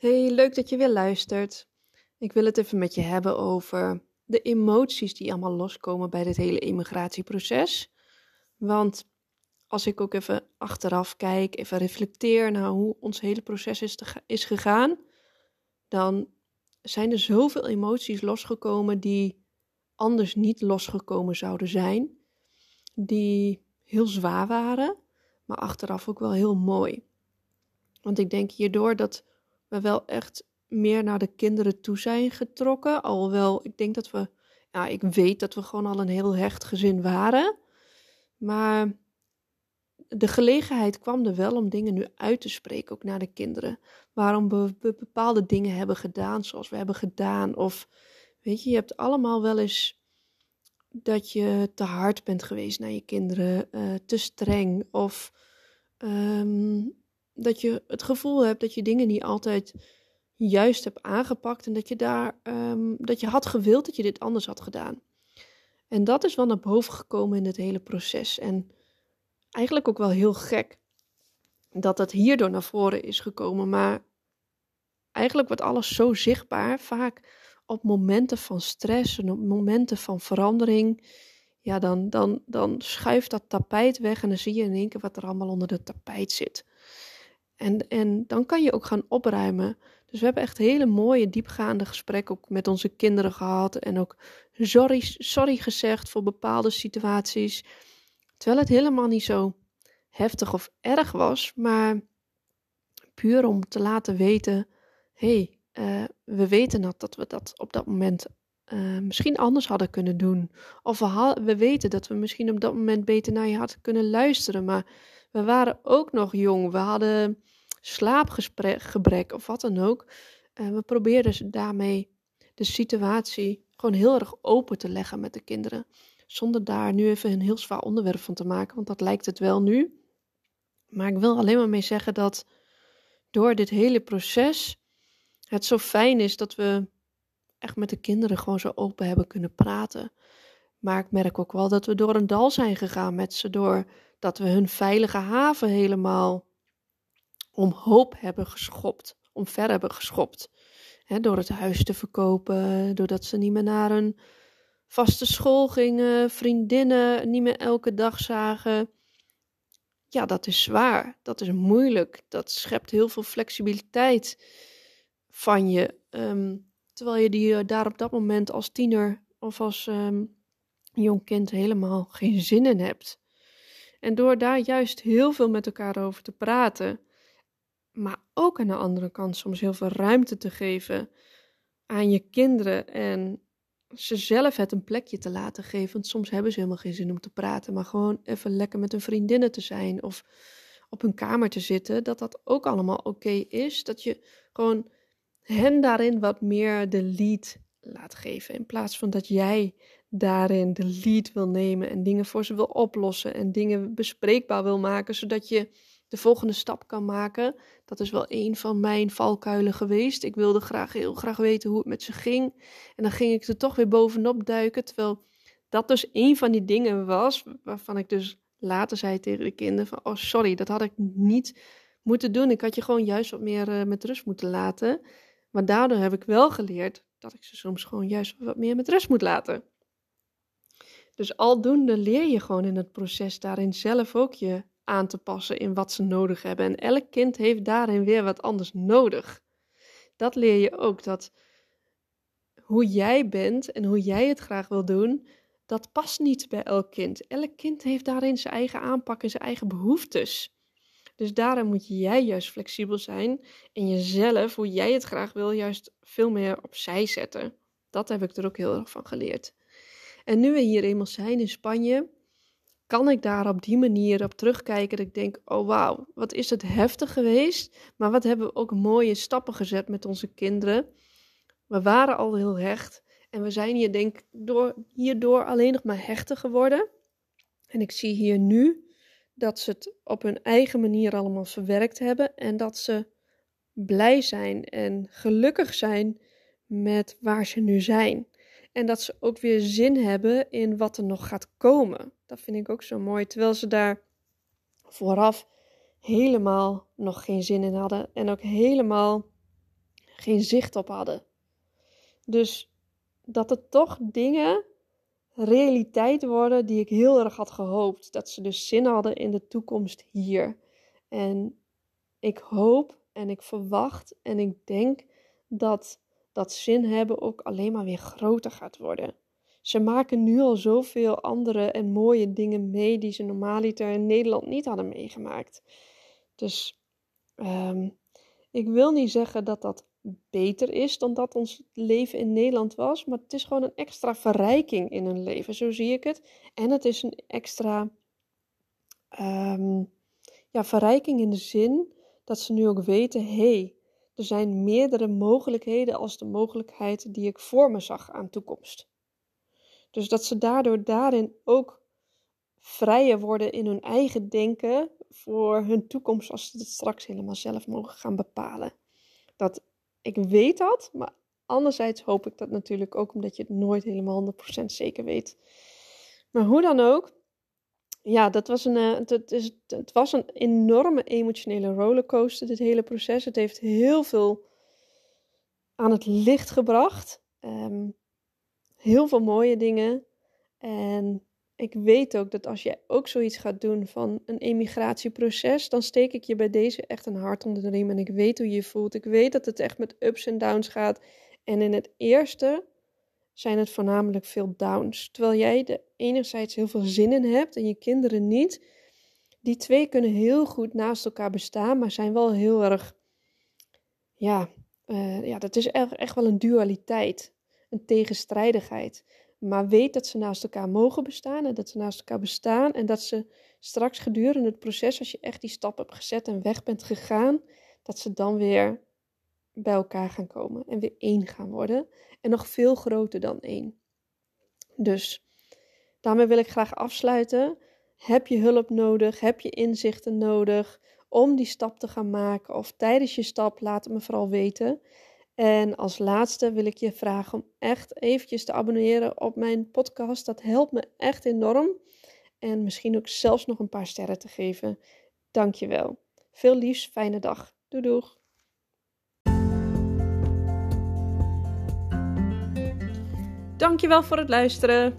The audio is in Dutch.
Hey, leuk dat je weer luistert. Ik wil het even met je hebben over de emoties die allemaal loskomen bij dit hele immigratieproces. Want als ik ook even achteraf kijk, even reflecteer naar hoe ons hele proces is, is gegaan, dan zijn er zoveel emoties losgekomen die anders niet losgekomen zouden zijn. Die heel zwaar waren, maar achteraf ook wel heel mooi. Want ik denk hierdoor dat we wel echt meer naar de kinderen toe zijn getrokken. Alhoewel, ik denk dat we, ja, ik weet dat we gewoon al een heel hecht gezin waren. Maar de gelegenheid kwam er wel om dingen nu uit te spreken, ook naar de kinderen. Waarom we bepaalde dingen hebben gedaan zoals we hebben gedaan. Of weet je, je hebt allemaal wel eens dat je te hard bent geweest naar je kinderen, uh, te streng. Of um, dat je het gevoel hebt dat je dingen niet altijd juist hebt aangepakt en dat je daar um, dat je had gewild dat je dit anders had gedaan. En dat is wel naar boven gekomen in het hele proces. En eigenlijk ook wel heel gek dat het hierdoor naar voren is gekomen. Maar eigenlijk wordt alles zo zichtbaar, vaak op momenten van stress en op momenten van verandering. Ja, dan, dan, dan schuift dat tapijt weg en dan zie je in één keer wat er allemaal onder het tapijt zit. En, en dan kan je ook gaan opruimen. Dus we hebben echt hele mooie, diepgaande gesprekken ook met onze kinderen gehad. En ook sorry, sorry gezegd voor bepaalde situaties. Terwijl het helemaal niet zo heftig of erg was, maar puur om te laten weten: hé, hey, uh, we weten dat, dat we dat op dat moment uh, misschien anders hadden kunnen doen. Of we, we weten dat we misschien op dat moment beter naar je hadden kunnen luisteren, maar we waren ook nog jong. We hadden slaapgebrek of wat dan ook. We probeerden daarmee de situatie gewoon heel erg open te leggen met de kinderen. Zonder daar nu even een heel zwaar onderwerp van te maken, want dat lijkt het wel nu. Maar ik wil alleen maar mee zeggen dat door dit hele proces het zo fijn is dat we echt met de kinderen gewoon zo open hebben kunnen praten. Maar ik merk ook wel dat we door een dal zijn gegaan met ze, door dat we hun veilige haven helemaal omhoop hebben geschopt, omver hebben geschopt. door het huis te verkopen, doordat ze niet meer naar een vaste school gingen, vriendinnen niet meer elke dag zagen. Ja, dat is zwaar, dat is moeilijk, dat schept heel veel flexibiliteit van je. Ehm, terwijl je die daar op dat moment als tiener of als um, jong kind helemaal geen zin in hebt. En door daar juist heel veel met elkaar over te praten, maar ook aan de andere kant soms heel veel ruimte te geven aan je kinderen en ze zelf het een plekje te laten geven. Want soms hebben ze helemaal geen zin om te praten, maar gewoon even lekker met hun vriendinnen te zijn of op hun kamer te zitten. Dat dat ook allemaal oké is. Dat je gewoon hen daarin wat meer de lead laat geven. In plaats van dat jij daarin de lead wil nemen en dingen voor ze wil oplossen en dingen bespreekbaar wil maken, zodat je de volgende stap kan maken. Dat is wel een van mijn valkuilen geweest. Ik wilde graag heel graag weten hoe het met ze ging. En dan ging ik er toch weer bovenop duiken. Terwijl dat dus een van die dingen was waarvan ik dus later zei tegen de kinderen van... Oh, sorry, dat had ik niet moeten doen. Ik had je gewoon juist wat meer uh, met rust moeten laten. Maar daardoor heb ik wel geleerd dat ik ze soms gewoon juist wat meer met rust moet laten. Dus aldoende leer je gewoon in het proces daarin zelf ook je aan te passen in wat ze nodig hebben. En elk kind heeft daarin weer wat anders nodig. Dat leer je ook, dat hoe jij bent en hoe jij het graag wil doen, dat past niet bij elk kind. Elk kind heeft daarin zijn eigen aanpak en zijn eigen behoeftes. Dus daarom moet jij juist flexibel zijn en jezelf, hoe jij het graag wil, juist veel meer opzij zetten. Dat heb ik er ook heel erg van geleerd. En nu we hier eenmaal zijn in Spanje, kan ik daar op die manier op terugkijken dat ik denk, oh wauw, wat is het heftig geweest, maar wat hebben we ook mooie stappen gezet met onze kinderen. We waren al heel hecht en we zijn hier denk door, hierdoor alleen nog maar hechter geworden. En ik zie hier nu dat ze het op hun eigen manier allemaal verwerkt hebben en dat ze blij zijn en gelukkig zijn met waar ze nu zijn. En dat ze ook weer zin hebben in wat er nog gaat komen. Dat vind ik ook zo mooi. Terwijl ze daar vooraf helemaal nog geen zin in hadden. En ook helemaal geen zicht op hadden. Dus dat er toch dingen realiteit worden die ik heel erg had gehoopt. Dat ze dus zin hadden in de toekomst hier. En ik hoop en ik verwacht en ik denk dat dat zin hebben ook alleen maar weer groter gaat worden. Ze maken nu al zoveel andere en mooie dingen mee die ze normaaliter in Nederland niet hadden meegemaakt. Dus ehm, ik wil niet zeggen dat dat beter is dan dat ons leven in Nederland was, maar het is gewoon een extra verrijking in hun leven, zo zie ik het. En het is een extra ehm, ja, verrijking in de zin dat ze nu ook weten: hé, hey, er zijn meerdere mogelijkheden als de mogelijkheid die ik voor me zag aan toekomst. Dus dat ze daardoor daarin ook vrijer worden in hun eigen denken voor hun toekomst als ze het straks helemaal zelf mogen gaan bepalen. Dat ik weet dat, maar anderzijds hoop ik dat natuurlijk ook omdat je het nooit helemaal 100% zeker weet. Maar hoe dan ook, ja, dat was een, het, eh, is, het was een enorme emotionele rollercoaster, dit hele proces. Het heeft heel veel aan het licht gebracht. Ehm, heel veel mooie dingen. En ik weet ook dat als je ook zoiets gaat doen van een emigratieproces, dan steek ik je bij deze echt een hart onder de riem. En ik weet hoe je je voelt. Ik weet dat het echt met ups en downs gaat. En in het eerste zijn het voornamelijk veel downs. Terwijl jij er enerzijds heel veel zin in hebt en je kinderen niet. Die twee kunnen heel goed naast elkaar bestaan, maar zijn wel heel erg. Ja, uh, ja dat is echt, echt wel een dualiteit, een tegenstrijdigheid. Maar weet dat ze naast elkaar mogen bestaan en dat ze naast elkaar bestaan en dat ze straks gedurende het proces, als je echt die stap hebt gezet en weg bent gegaan, dat ze dan weer bij elkaar gaan komen en weer één gaan worden. En nog veel groter dan één. Dus daarmee wil ik graag afsluiten. Heb je hulp nodig? Heb je inzichten nodig om die stap te gaan maken? Of tijdens je stap, laat het me vooral weten. En als laatste wil ik je vragen om echt eventjes te abonneren op mijn podcast. Dat helpt me echt enorm. En misschien ook zelfs nog een paar sterren te geven. Dankjewel. Veel liefs, fijne dag. Doei doeg. Dankjewel voor het luisteren.